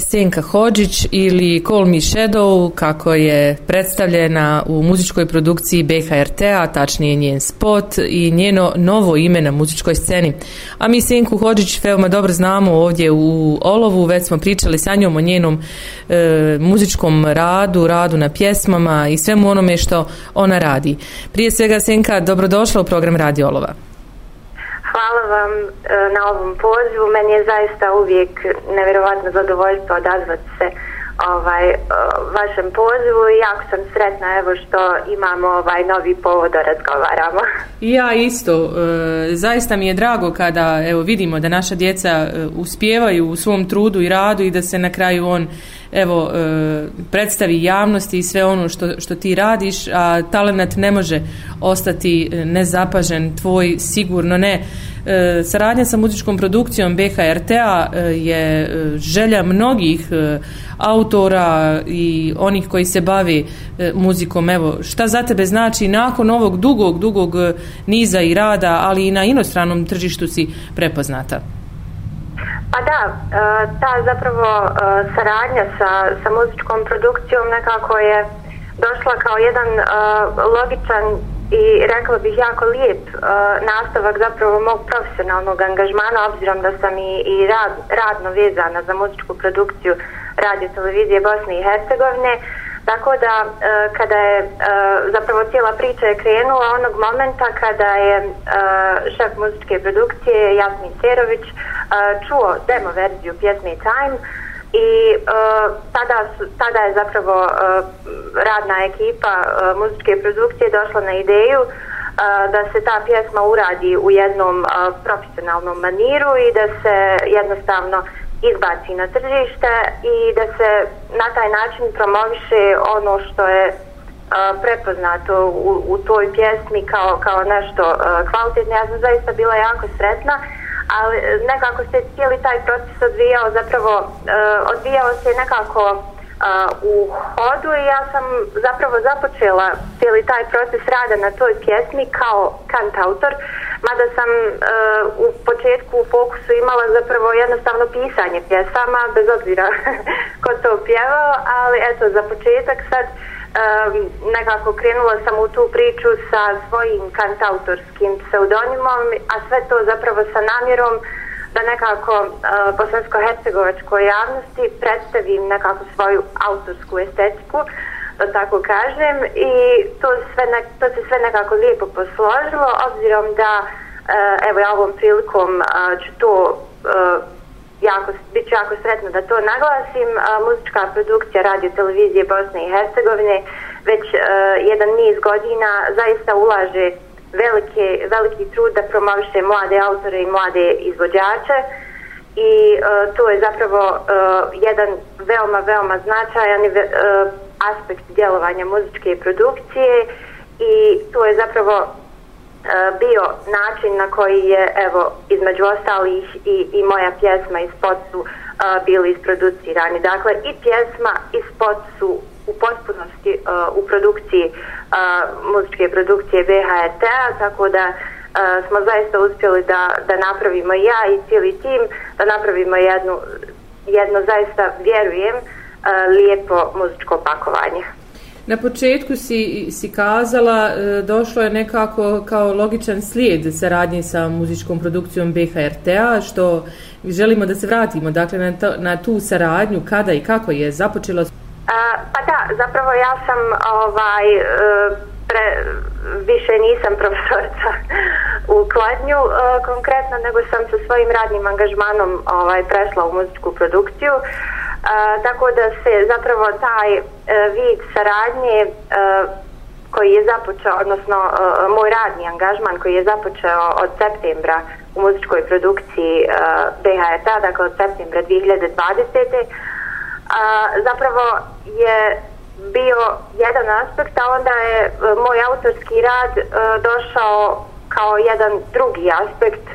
Senka Hođić ili Call Me Shadow kako je predstavljena u muzičkoj produkciji BHRT-a, tačnije njen spot i njeno novo ime na muzičkoj sceni. A mi Senku Hođić veoma dobro znamo ovdje u Olovu, već smo pričali sa njom o njenom e, muzičkom radu, radu na pjesmama i svemu onome što ona radi. Prije svega Senka, dobrodošla u program Radio Olova. Hvala vam e, na ovom pozivu. Meni je zaista uvijek nevjerovatno zadovoljstvo odazvati se ovaj e, vašem pozivu i jako sam sretna evo što imamo ovaj novi povod da razgovaramo. Ja isto, e, zaista mi je drago kada evo vidimo da naša djeca e, uspijevaju u svom trudu i radu i da se na kraju on evo e, predstavi javnosti i sve ono što, što ti radiš, a talent ne može ostati e, nezapažen tvoj sigurno ne E, saradnja sa muzičkom produkcijom BHRT-a e, je želja mnogih autora i onih koji se bavi muzikom. Evo, šta za tebe znači nakon ovog dugog, dugog niza i rada, ali i na inostranom tržištu si prepoznata? Pa da, e, ta zapravo e, saradnja sa, sa muzičkom produkcijom nekako je došla kao jedan e, logičan i rekla bih jako lijep nastavak zapravo mog profesionalnog angažmana obzirom da sam i, i rad, radno vezana za muzičku produkciju radio televizije Bosne i Hercegovine tako da e, kada je e, zapravo cijela priča je krenula onog momenta kada je e, šef muzičke produkcije Jasmin Cerović čuo demo verziju pjesme Time i tada, su, tada je zapravo radna ekipa muzičke produkcije došla na ideju da se ta pjesma uradi u jednom uh, profesionalnom maniru i da se jednostavno izbaci na tržište i da se na taj način promoviše ono što je uh, prepoznato u, u toj pjesmi kao, kao nešto uh, kvalitetno. Ja sam zaista bila jako sretna ali nekako se cijeli taj proces odvijao zapravo uh, odvijao se nekako u hodu i ja sam zapravo započela cijeli taj proces rada na toj pjesmi kao kantautor mada sam e, u početku u fokusu imala zapravo jednostavno pisanje pjesama bez obzira ko to pjevao ali eto za početak sad e, nekako krenula sam u tu priču sa svojim kantautorskim pseudonimom, a sve to zapravo sa namjerom da nekako uh, bosansko-hercegovačkoj javnosti predstavim nekako svoju autorsku estetiku, tako kažem, i to, sve ne, to se sve nekako lijepo posložilo, obzirom da, eh, evo ja ovom prilikom eh, ću to eh, jako, bit ću jako sretna da to naglasim. Muzička produkcija radio televizije Bosne i Hercegovine već jedan niz godina zaista ulaže velike, veliki trud da promoviše mlade autore i mlade izvođače i to je zapravo jedan veoma, veoma značajan a, aspekt djelovanja muzičke produkcije i to je zapravo E, bio način na koji je evo između ostalih i, i moja pjesma i spot su e, bili isproducirani. Dakle i pjesma i spot su u potpunosti e, u produkciji e, muzičke produkcije BHRT-a tako da uh, smo zaista uspjeli da, da napravimo ja i cijeli tim da napravimo jednu, jedno zaista vjerujem uh, lijepo muzičko pakovanje. Na početku si, si kazala, e, došlo je nekako kao logičan slijed saradnje sa muzičkom produkcijom BHRT-a, što želimo da se vratimo dakle, na, to, na tu saradnju, kada i kako je započelo? A, pa da, zapravo ja sam ovaj, e, pre, više nisam profesorica u Kladnju e, konkretno, nego sam sa svojim radnim angažmanom ovaj, prešla u muzičku produkciju tako da se zapravo taj e, vid saradnje e, koji je započeo, odnosno e, moj radni angažman koji je započeo od septembra u muzičkoj produkciji e, BHRT, dakle od septembra 2020. A, zapravo je bio jedan aspekt, a onda je e, moj autorski rad e, došao kao jedan drugi aspekt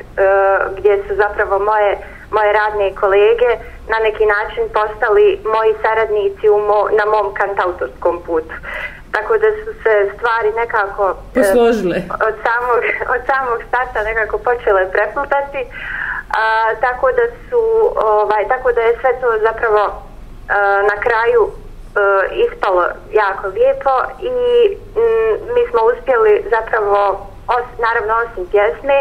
gdje su zapravo moje moje radne kolege na neki način postali moji saradnici u mo, na mom kantautorskom putu. Tako da su se stvari nekako e, posložile. od, samog, od samog starta nekako počele preplutati. A, tako da su ovaj tako da je sve to zapravo na kraju ispalo jako lijepo i m, mi smo uspjeli zapravo os, naravno osim pjesme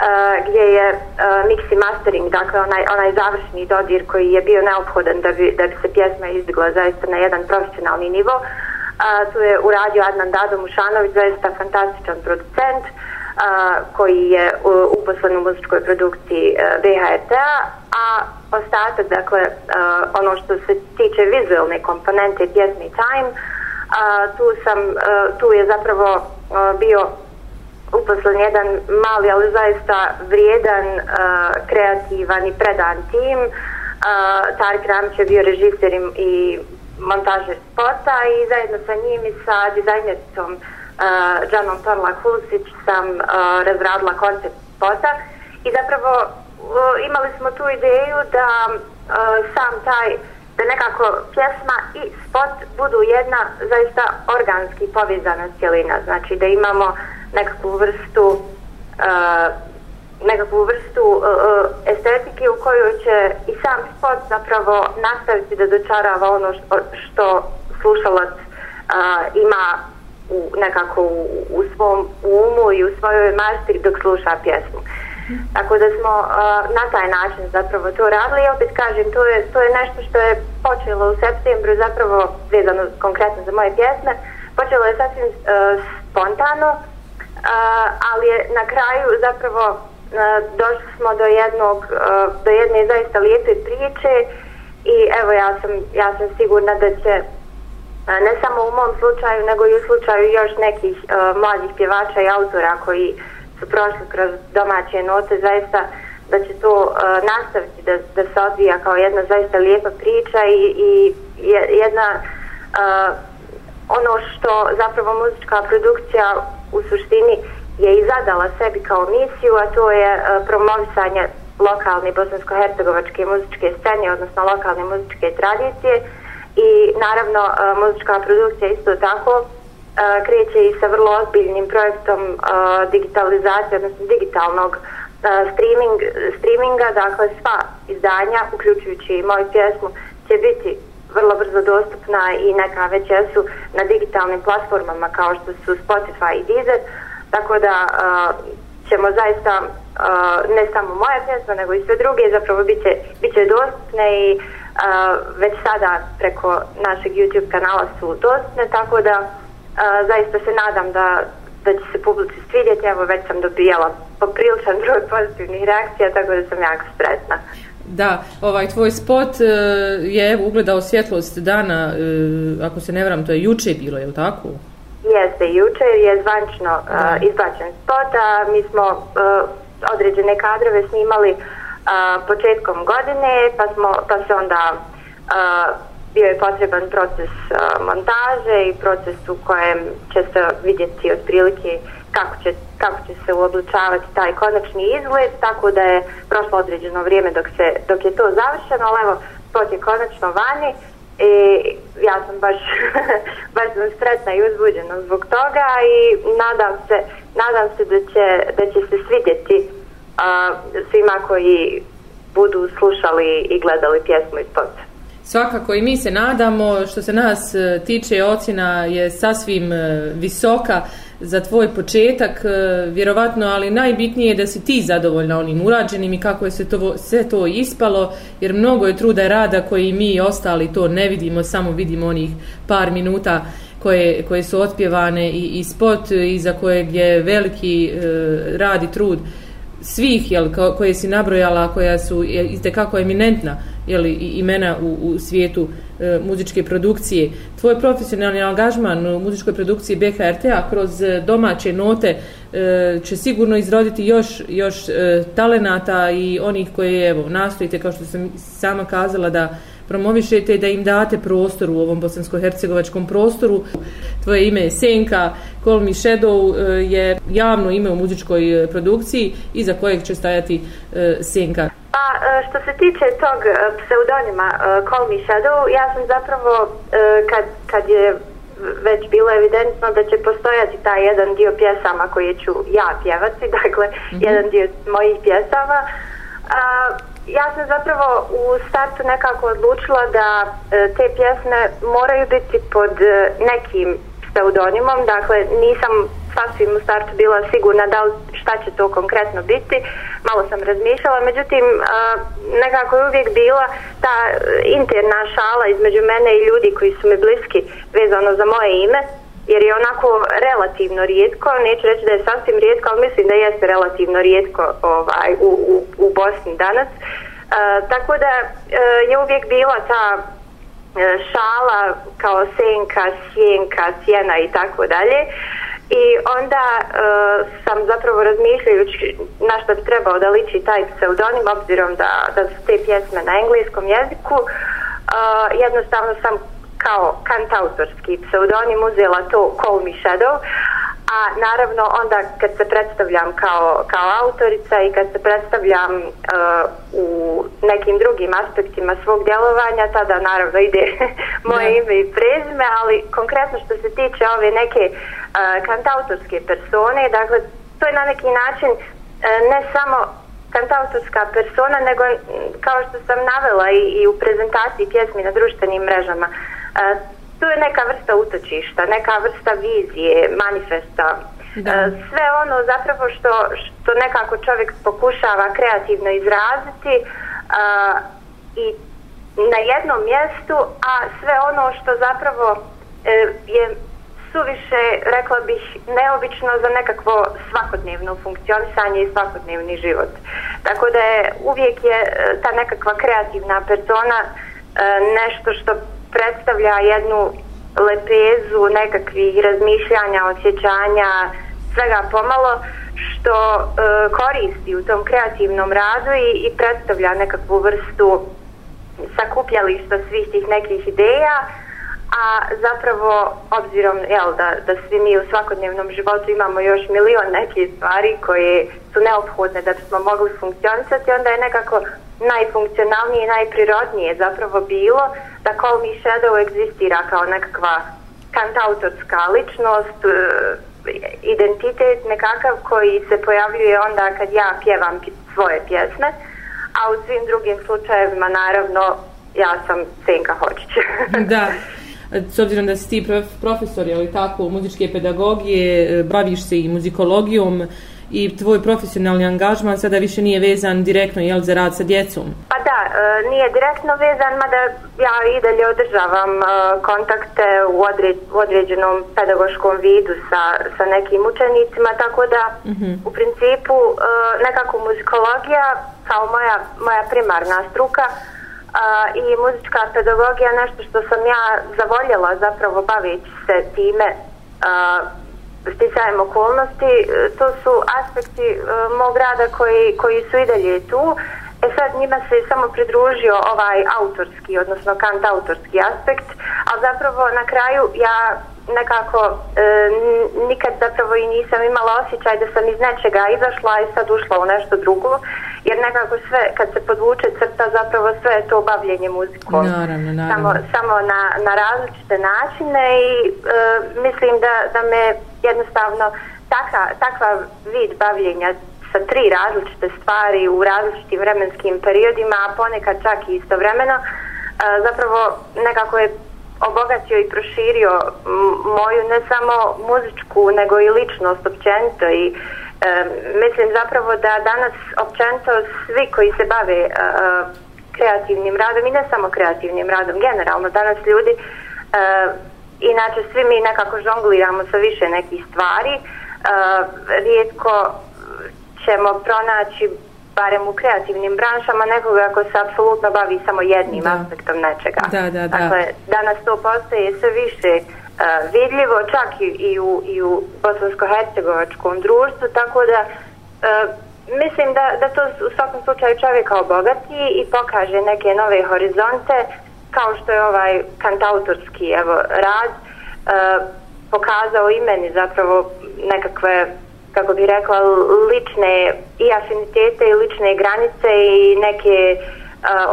uh, gdje je uh, mix i mastering, dakle onaj, onaj završni dodir koji je bio neophodan da bi, da bi se pjesma izdigla zaista na jedan profesionalni nivo. Uh, tu je uradio Adnan Dado Mušanović, zaista fantastičan producent uh, koji je uh, uposlen u muzičkoj produkciji e, uh, BHRT-a, a ostatak, dakle, uh, ono što se tiče vizualne komponente pjesmi Time, uh, tu, sam, uh, tu je zapravo uh, bio uposlen jedan mali, ali zaista vrijedan, uh, kreativan i predan tim. Uh, Tarik Ramić je bio režiser i montažer spota i zajedno sa njim i sa dizajnericom uh, Džanom Torla Kulsić sam uh, razradila koncept spota i zapravo uh, imali smo tu ideju da uh, sam taj da nekako pjesma i spot budu jedna zaista organski povezana cijelina, znači da imamo uh, nekakvu vrstu uh, nekakvu vrstu uh, estetike u kojoj će i sam spot zapravo nastaviti da dočarava ono što, što slušalac uh, ima u, nekako u, u svom umu i u svojoj mašti dok sluša pjesmu. Tako da smo uh, na taj način zapravo to radili i opet kažem, to je, to je nešto što je počelo u septembru zapravo vezano konkretno za moje pjesme. Počelo je sasvim uh, spontano, ali je na kraju zapravo došli smo do jednog do jedne zaista lijepe priče i evo ja sam ja sam sigurna da će ne samo u mom slučaju nego i u slučaju još nekih mladih pjevača i autora koji su prošli kroz domaće note zaista da će to uh, nastaviti da, da se odvija kao jedna zaista lijepa priča i, i jedna uh, ono što zapravo muzička produkcija u suštini je i zadala sebi kao misiju, a to je e, promovisanje lokalne bosansko-hercegovačke muzičke scene, odnosno lokalne muzičke tradicije. I naravno e, muzička produkcija isto tako e, kreće i sa vrlo ozbiljnim projektom digitalizacije, odnosno digitalnog streaming, streaminga, dakle sva izdanja, uključujući i moju pjesmu, će biti vrlo brzo dostupna i neka već jesu na digitalnim platformama kao što su Spotify i Deezer, tako da uh, ćemo zaista uh, ne samo moja pjesma, nego i sve druge zapravo biće, biće dostupne i uh, već sada preko našeg YouTube kanala su dostupne, tako da uh, zaista se nadam da da će se publici svidjeti, evo već sam dobijala popriličan broj pozitivnih reakcija, tako da sam jako sretna. Da, ovaj tvoj spot e, je ugledao svjetlost dana, e, ako se ne vram, to je juče bilo, je li tako? Jeste, juče je zvančno uh, izbačen spot, a mi smo uh, određene kadrove snimali uh, početkom godine, pa, smo, pa se onda uh, bio je potreban proces uh, montaže i proces u kojem će se vidjeti otprilike kako će, kako će se uobličavati taj konačni izgled, tako da je prošlo određeno vrijeme dok, se, dok je to završeno, ali evo, spot je konačno vani i ja sam baš, baš sam sretna i uzbuđena zbog toga i nadam se, nadam se da će, da će se svidjeti uh, svima koji budu slušali i gledali pjesmu i spot. Svakako i mi se nadamo, što se nas e, tiče ocjena je sasvim e, visoka za tvoj početak, e, vjerovatno, ali najbitnije je da si ti zadovoljna onim urađenim i kako je se to, sve to ispalo, jer mnogo je truda i rada koji mi ostali to ne vidimo, samo vidimo onih par minuta koje, koje su otpjevane i, i spot iza kojeg je veliki e, rad i trud svih jel, koje si nabrojala, koja su kako eminentna jel, imena u, u svijetu e, muzičke produkcije. Tvoj profesionalni angažman u muzičkoj produkciji BHRT-a kroz e, domaće note e, će sigurno izroditi još, još e, talenata i onih koje evo, nastojite, kao što sam sama kazala, da promovišete da im date prostor u ovom bosansko-hercegovačkom prostoru. Tvoje ime je Senka, Call Me Shadow je javno ime u muzičkoj e, produkciji iza kojeg će stajati e, Senka. Pa što se tiče tog pseudonima Call Me Shadow, ja sam zapravo kad, kad je već bilo evidentno da će postojati taj jedan dio pjesama koje ću ja pjevati, dakle mm -hmm. jedan dio mojih pjesama, ja sam zapravo u startu nekako odlučila da e, te pjesme moraju biti pod e, nekim pseudonimom, dakle nisam sasvim u startu bila sigurna da šta će to konkretno biti, malo sam razmišljala, međutim nekako je uvijek bila ta e, interna šala između mene i ljudi koji su mi bliski vezano za moje ime, jer je onako relativno rijetko, neću reći da je sasvim rijetko, ali mislim da jeste relativno rijetko ovaj, u, u, u Bosni danas. E, tako da e, je uvijek bila ta e, šala kao senka, sjenka, sjena i tako dalje. I onda e, sam zapravo razmišljajući na što bi trebao da liči taj pseudonim, obzirom da, da su te pjesme na engleskom jeziku, e, jednostavno sam kao kantautorski pseudonim uzela to Call Me Shadow, a naravno onda kad se predstavljam kao, kao autorica i kad se predstavljam uh, u nekim drugim aspektima svog djelovanja, tada naravno ide moje ime i prezime, ali konkretno što se tiče ove neke uh, kantautorske persone, dakle to je na neki način uh, ne samo kantautorska persona, nego kao što sam navela i, i u prezentaciji pjesmi na društvenim mrežama, E, tu je neka vrsta utočišta, neka vrsta vizije, manifesta. Da. E, sve ono zapravo što, što nekako čovjek pokušava kreativno izraziti i na jednom mjestu, a sve ono što zapravo je suviše, rekla bih, neobično za nekakvo svakodnevno funkcionisanje i svakodnevni život. Tako da je uvijek je e, ta nekakva kreativna persona e, nešto što predstavlja jednu lepezu nekakvih razmišljanja, osjećanja, svega pomalo što e, koristi u tom kreativnom radu i, i predstavlja nekakvu vrstu sakupljališta svih tih nekih ideja, a zapravo obzirom jel, da, da svi mi u svakodnevnom životu imamo još milion nekih stvari koje su neophodne da bismo mogli funkcionisati, onda je nekako najfunkcionalnije i najprirodnije zapravo bilo da Call Me Shadow egzistira kao nekakva kantautorska ličnost, e, identitet nekakav koji se pojavljuje onda kad ja pjevam svoje pjesme, a u svim drugim slučajevima naravno ja sam Senka Hočić. da, s obzirom da si ti profesor, ali tako, muzičke pedagogije, e, baviš se i muzikologijom, i tvoj profesionalni angažman sada više nije vezan direktno jel, za rad sa djecom? Pa da, e, nije direktno vezan, mada ja i dalje održavam e, kontakte u, određ, u određenom pedagoškom vidu sa, sa nekim učenicima, tako da uh mhm. -huh. u principu e, nekako muzikologija kao moja, moja primarna struka i muzička pedagogija nešto što sam ja zavoljela zapravo bavići se time sticajem okolnosti, to su aspekti uh, mog rada koji, koji su i dalje tu. E sad njima se samo pridružio ovaj autorski, odnosno kant autorski aspekt, a zapravo na kraju ja nekako e, nikad zapravo i nisam imala osjećaj da sam iz nečega izašla i sad ušla u nešto drugo, jer nekako sve, kad se podvuče crta, zapravo sve je to bavljenje muzikom. Naravno, naravno. Samo, samo na, na različite načine i e, mislim da, da me jednostavno taka, takva vid bavljenja sa tri različite stvari u različitim vremenskim periodima, a ponekad čak i istovremeno, e, zapravo nekako je obogatio i proširio moju ne samo muzičku nego i ličnost općenito i e, mislim zapravo da danas općenito svi koji se bave e, kreativnim radom i ne samo kreativnim radom generalno danas ljudi e, inače svi mi nekako žongliramo sa više nekih stvari e, rijetko ćemo pronaći barem u kreativnim branšama nekoga ko se apsolutno bavi samo jednim da. aspektom nečega. Da, da, da. Dakle, danas to postaje sve više uh, vidljivo, čak i, i u, i u bosansko-hercegovačkom društvu, tako da mislim da, da to u svakom slučaju čovjeka obogati i pokaže neke nove horizonte, kao što je ovaj kantautorski evo, rad, pokazao i meni zapravo nekakve kako bi rekla, lične i afinitete i lične granice i neke uh,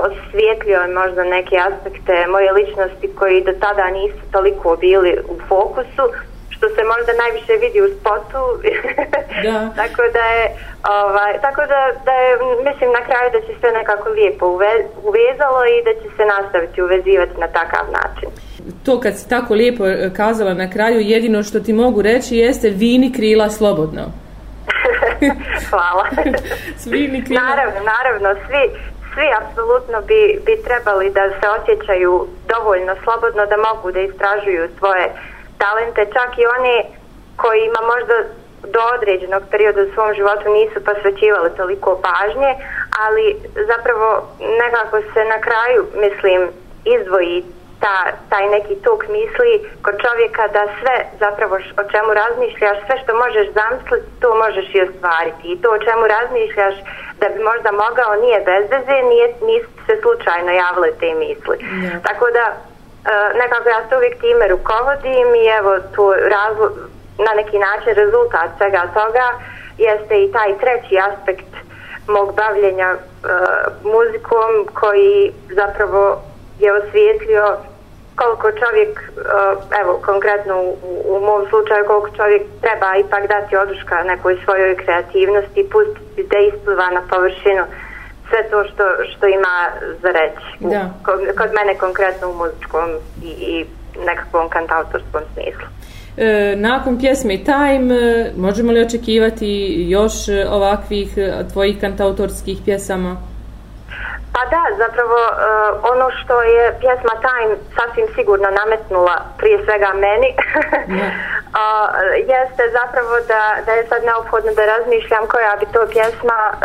osvijetlio možda neke aspekte moje ličnosti koji do tada nisu toliko bili u fokusu, što se možda najviše vidi u spotu. Da. tako da je, ovaj, tako da, da je, mislim na kraju da će sve nekako lijepo uve, uvezalo i da će se nastaviti uvezivati na takav način. To kad si tako lijepo e, kazala na kraju, jedino što ti mogu reći jeste vini krila slobodno. Hvala. Svi krila. Naravno, naravno, svi, svi apsolutno bi, bi trebali da se osjećaju dovoljno slobodno da mogu da istražuju svoje talente, čak i oni koji ima možda do određenog perioda u svom životu nisu posvećivali toliko pažnje, ali zapravo nekako se na kraju, mislim, izdvoji ta, taj neki tok misli kod čovjeka da sve zapravo o čemu razmišljaš, sve što možeš zamisliti, to možeš i ostvariti. I to o čemu razmišljaš da bi možda mogao nije bez veze, nije, nisu se slučajno javile te misli. Yeah. Tako da E, nekako ja se uvijek time rukovodim i evo tu razlo, na neki način rezultat svega toga jeste i taj treći aspekt mog bavljenja uh, muzikom koji zapravo je osvijetlio koliko čovjek, uh, evo konkretno u, u mom slučaju koliko čovjek treba ipak dati oduška nekoj svojoj kreativnosti, pustiti da ispliva na površinu sve to što, što ima za reći. Da. Kod, kod mene konkretno u muzičkom i, i nekakvom kantautorskom smislu. E, nakon pjesme Time, e, možemo li očekivati još ovakvih tvojih kantautorskih pjesama? Pa da, zapravo uh, ono što je pjesma Time sasvim sigurno nametnula prije svega meni uh, jeste zapravo da, da je sad neophodno da razmišljam koja bi to pjesma uh,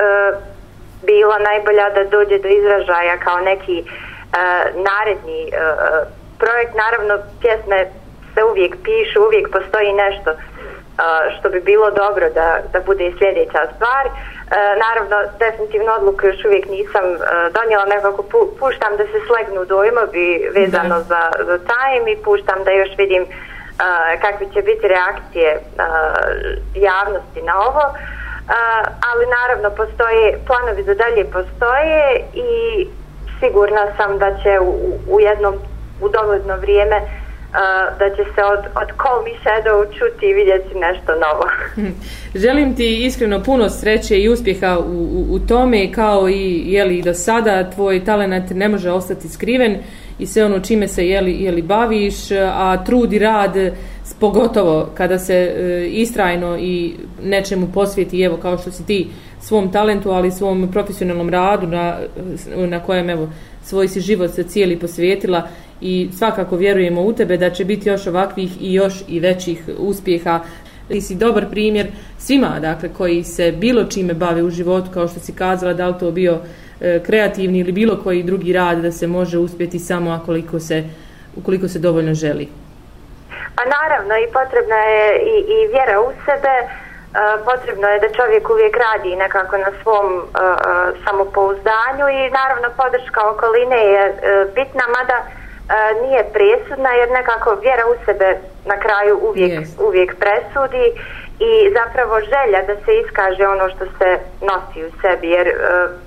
bila najbolja da dođe do izražaja kao neki uh, naredni uh, projekt. Naravno, pjesme se uvijek pišu, uvijek postoji nešto uh, što bi bilo dobro da, da bude sljedeća stvar. Uh, naravno, definitivno odluku još uvijek nisam uh, donijela, nekako pu, puštam da se slegnu dojmovi vezano za, za time i puštam da još vidim uh, kakve će biti reakcije javnosti na ovo. Ali naravno postoje planovi za dalje postoje i sigurna sam da će u, u jednom u dovoljno vrijeme da će se od, od Call Me Shadow čuti i vidjeti nešto novo. Želim ti iskreno puno sreće i uspjeha u, u, u tome kao i jeli, do sada tvoj talent ne može ostati skriven i sve ono čime se jeli, jeli baviš, a trud i rad pogotovo kada se e, istrajno i nečemu posvijeti, evo kao što si ti svom talentu, ali svom profesionalnom radu na, na kojem evo svoj si život se cijeli posvijetila i svakako vjerujemo u tebe da će biti još ovakvih i još i većih uspjeha. Ti si dobar primjer svima dakle, koji se bilo čime bave u životu, kao što si kazala, da li to bio e, kreativni ili bilo koji drugi rad da se može uspjeti samo akoliko se, ukoliko se dovoljno želi. Pa naravno i potrebna je i, i vjera u sebe, e, potrebno je da čovjek uvijek radi nekako na svom e, e samopouzdanju i naravno podrška okoline je e, bitna, mada nije presudna jer nekako vjera u sebe na kraju uvijek, yes. uvijek presudi i zapravo želja da se iskaže ono što se nosi u sebi jer uh,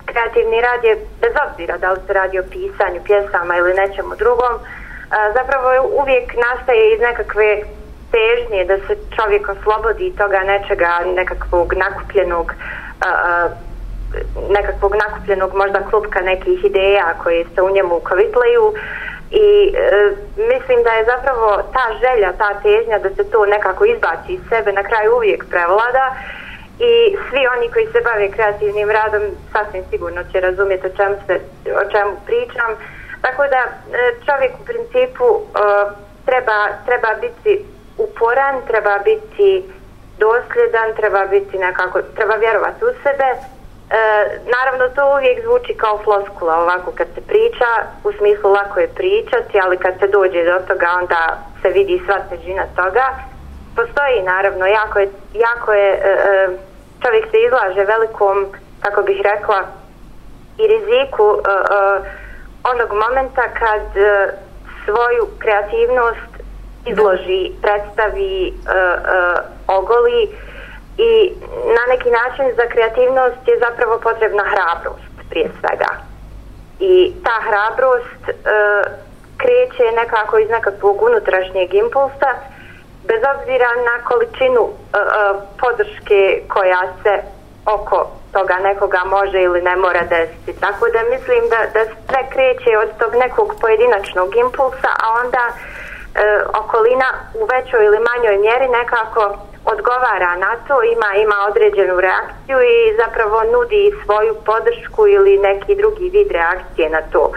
kreativni rad je bez obzira da li se radi o pisanju pjesama ili nečemu drugom uh, zapravo uvijek nastaje iz nekakve težnje da se čovjek oslobodi toga nečega nekakvog nakupljenog nekakvog nakupljenog možda klupka nekih ideja koje se u njemu kovitleju i e, mislim da je zapravo ta želja, ta težnja da se to nekako izbaci iz sebe na kraju uvijek prevlada i svi oni koji se bave kreativnim radom sasvim sigurno će razumjeti o čemu, se, o čemu pričam Tako da e, čovjek u principu e, treba, treba biti uporan, treba biti dosljedan, treba biti nekako, treba vjerovati u sebe. E, naravno to uvijek zvuči kao floskula ovako kad se priča, u smislu lako je pričati, ali kad se dođe do toga onda se vidi sva težina toga. Postoji naravno, jako je, jako je e, e čovjek se izlaže velikom, kako bih rekla, i riziku e, e, onog momenta kad e, svoju kreativnost izloži, predstavi, uh, ogoli i na neki način za kreativnost je zapravo potrebna hrabrost prije svega. I ta hrabrost e, kreće nekako iz nekakvog unutrašnjeg impulsa bez obzira na količinu e, e, podrške koja se oko toga nekoga može ili ne mora desiti. Tako da mislim da, da sve kreće od tog nekog pojedinačnog impulsa, a onda e, okolina u većoj ili manjoj mjeri nekako odgovara na to, ima, ima određenu reakciju i zapravo nudi svoju podršku ili neki drugi vid reakcije na to.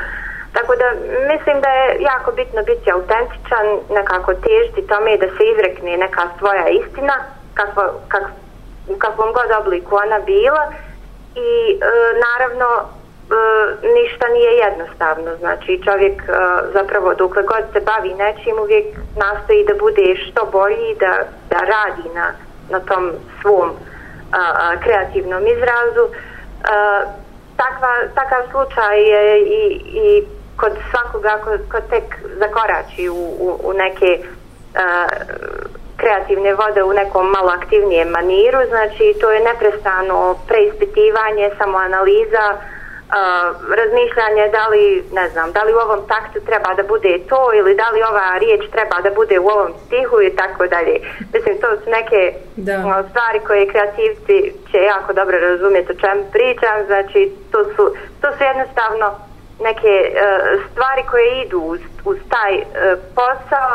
Tako da mislim da je jako bitno biti autentičan, nekako težiti tome da se izrekne neka svoja istina, kakva, kak, u kakvom god obliku ona bila i e, naravno E, ništa nije jednostavno. Znači čovjek e, zapravo dokle god se bavi nečim uvijek nastoji da bude što bolji da, da radi na, na tom svom a, a, kreativnom izrazu. A, takva, takav slučaj je i, i kod svakoga ko, ko tek zakorači u, u, u neke a, kreativne vode u nekom malo aktivnijem maniru, znači to je neprestano preispitivanje, samoanaliza, analiza razmišljanje da li, ne znam, da li u ovom taktu treba da bude to ili da li ova riječ treba da bude u ovom stihu i tako dalje. Mislim, to su neke da. stvari koje kreativci će jako dobro razumjeti o čem pričam, znači to su, to su jednostavno neke uh, stvari koje idu uz, uz taj uh, posao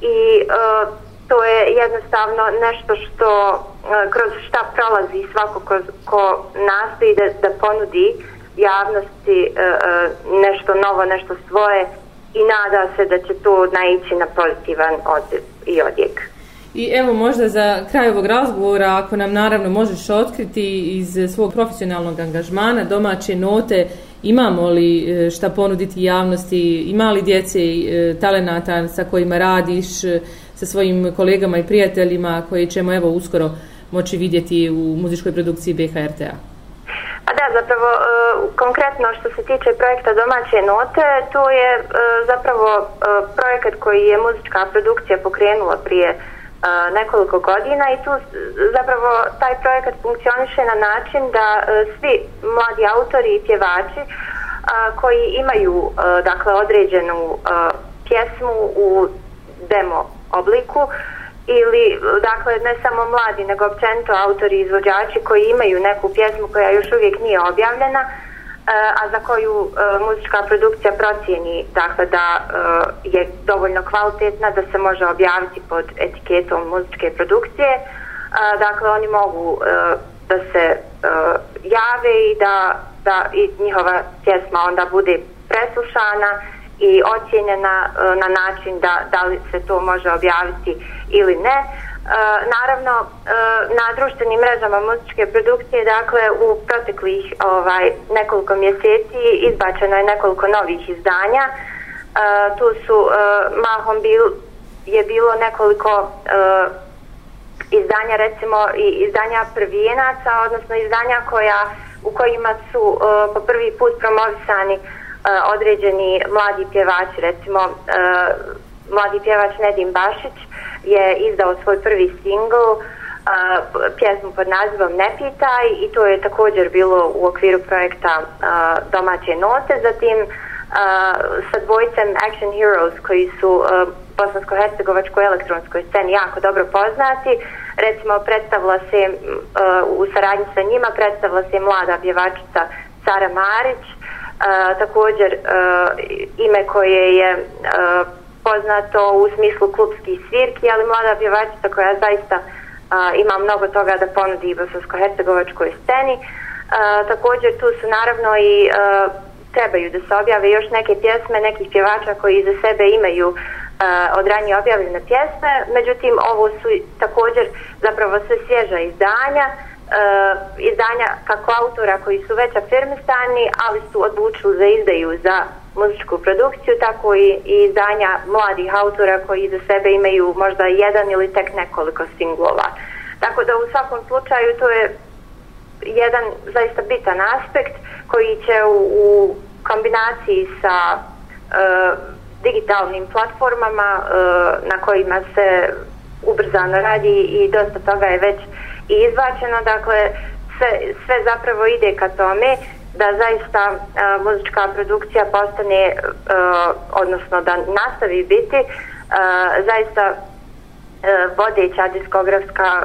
i uh, to je jednostavno nešto što e, kroz šta prolazi svako ko, ko nastoji da, da ponudi javnosti e, e, nešto novo, nešto svoje i nada se da će to naići na pozitivan odziv i odjek. I evo možda za kraj ovog razgovora, ako nam naravno možeš otkriti iz svog profesionalnog angažmana domaće note, imamo li e, šta ponuditi javnosti, ima li djece talenata sa kojima radiš, sa svojim kolegama i prijateljima koji ćemo evo uskoro moći vidjeti u muzičkoj produkciji BHRTA. A da, zapravo e, konkretno što se tiče projekta Domaće note, to je e, zapravo e, projekat koji je muzička produkcija pokrenula prije e, nekoliko godina i tu e, zapravo taj projekat funkcioniše na način da e, svi mladi autori i pjevači koji imaju dakle određenu pjesmu u demo obliku ili dakle ne samo mladi nego općenito autori i izvođači koji imaju neku pjesmu koja još uvijek nije objavljena e, a za koju e, muzička produkcija procijeni dakle da e, je dovoljno kvalitetna da se može objaviti pod etiketom muzičke produkcije. Dakle oni mogu da se jave i da, da i njihova pjesma onda bude preslušana i ocjenjena e, na način da, da li se to može objaviti ili ne. E, naravno, e, na društvenim mrežama muzičke produkcije, dakle, u proteklih ovaj, nekoliko mjeseci izbačeno je nekoliko novih izdanja. Tu su mahom bil, je bilo nekoliko izdanja, recimo, i izdanja prvijenaca, odnosno izdanja koja, u kojima su uh, po prvi put promovisani uh, E, određeni mladi pjevači, recimo uh, mladi pjevač Nedim Bašić je izdao svoj prvi singl uh, pjesmu pod nazivom Ne pitaj i to je također bilo u okviru projekta uh, Domaće note, zatim uh, sa dvojcem Action Heroes koji su uh, bosansko-hercegovačkoj elektronskoj sceni jako dobro poznati. Recimo, predstavila se uh, u saradnji sa njima, predstavila se mlada pjevačica Sara Marić, a, također a, ime koje je a, poznato u smislu klubskih svirki, ali mlada pjevačica koja zaista a, ima mnogo toga da ponudi i bosansko-hercegovačkoj sceni. A, također tu su naravno i a, trebaju da se objave još neke pjesme nekih pjevača koji za sebe imaju uh, od ranije objavljene pjesme, međutim ovo su također zapravo sve svježa izdanja uh, Eh, izdanja kako autora koji su već afirmisani, ali su odlučili za izdaju za muzičku produkciju, tako i, i izdanja mladih autora koji za sebe imaju možda jedan ili tek nekoliko singlova. Tako da u svakom slučaju to je jedan zaista bitan aspekt koji će u, u kombinaciji sa e, digitalnim platformama e, na kojima se ubrzano radi i dosta toga je već i izbačeno, dakle sve, sve zapravo ide ka tome da zaista e, muzička produkcija postane, e, odnosno da nastavi biti e, zaista vodeća diskografska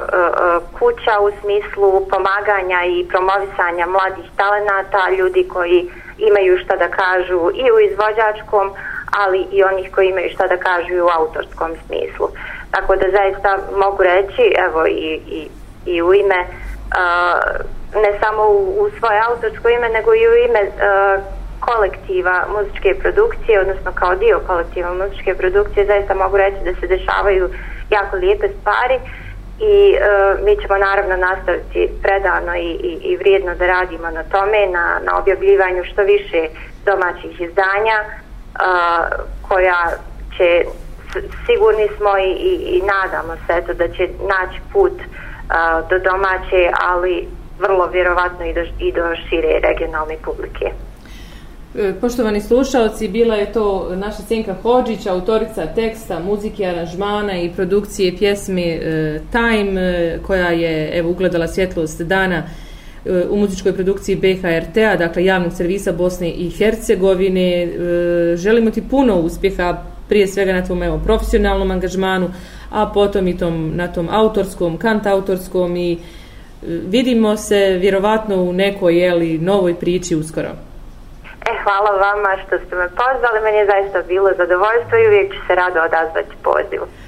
kuća u smislu pomaganja i promovisanja mladih talenata, ljudi koji imaju šta da kažu i u izvođačkom, ali i onih koji imaju šta da kažu i u autorskom smislu. Tako da zaista mogu reći, evo i, i, i u ime, uh, ne samo u, u svoje autorsko ime, nego i u ime uh, kolektiva muzičke produkcije, odnosno kao dio kolektiva muzičke produkcije, zaista mogu reći da se dešavaju jako lijepe stvari i uh, mi ćemo naravno nastaviti predano i, i, i vrijedno da radimo na tome, na, na objavljivanju što više domaćih izdanja uh, koja će sigurni smo i, i, i nadamo se eto, da će naći put uh, do domaće, ali vrlo vjerovatno i do, i do šire regionalne publike. E, poštovani slušalci, bila je to naša Senka Hođić, autorica teksta, muzike, aranžmana i produkcije pjesme e, Time, e, koja je evo, ugledala svjetlost dana u muzičkoj produkciji BHRT-a, dakle javnog servisa Bosne i Hercegovine. Želimo ti puno uspjeha, prije svega na tvom evo, profesionalnom angažmanu, a potom i tom, na tom autorskom, kantautorskom i e, vidimo se vjerovatno u nekoj jeli, novoj priči uskoro. E, hvala vama što ste me pozvali, meni je zaista bilo zadovoljstvo i uvijek ću se rado odazvati pozivu.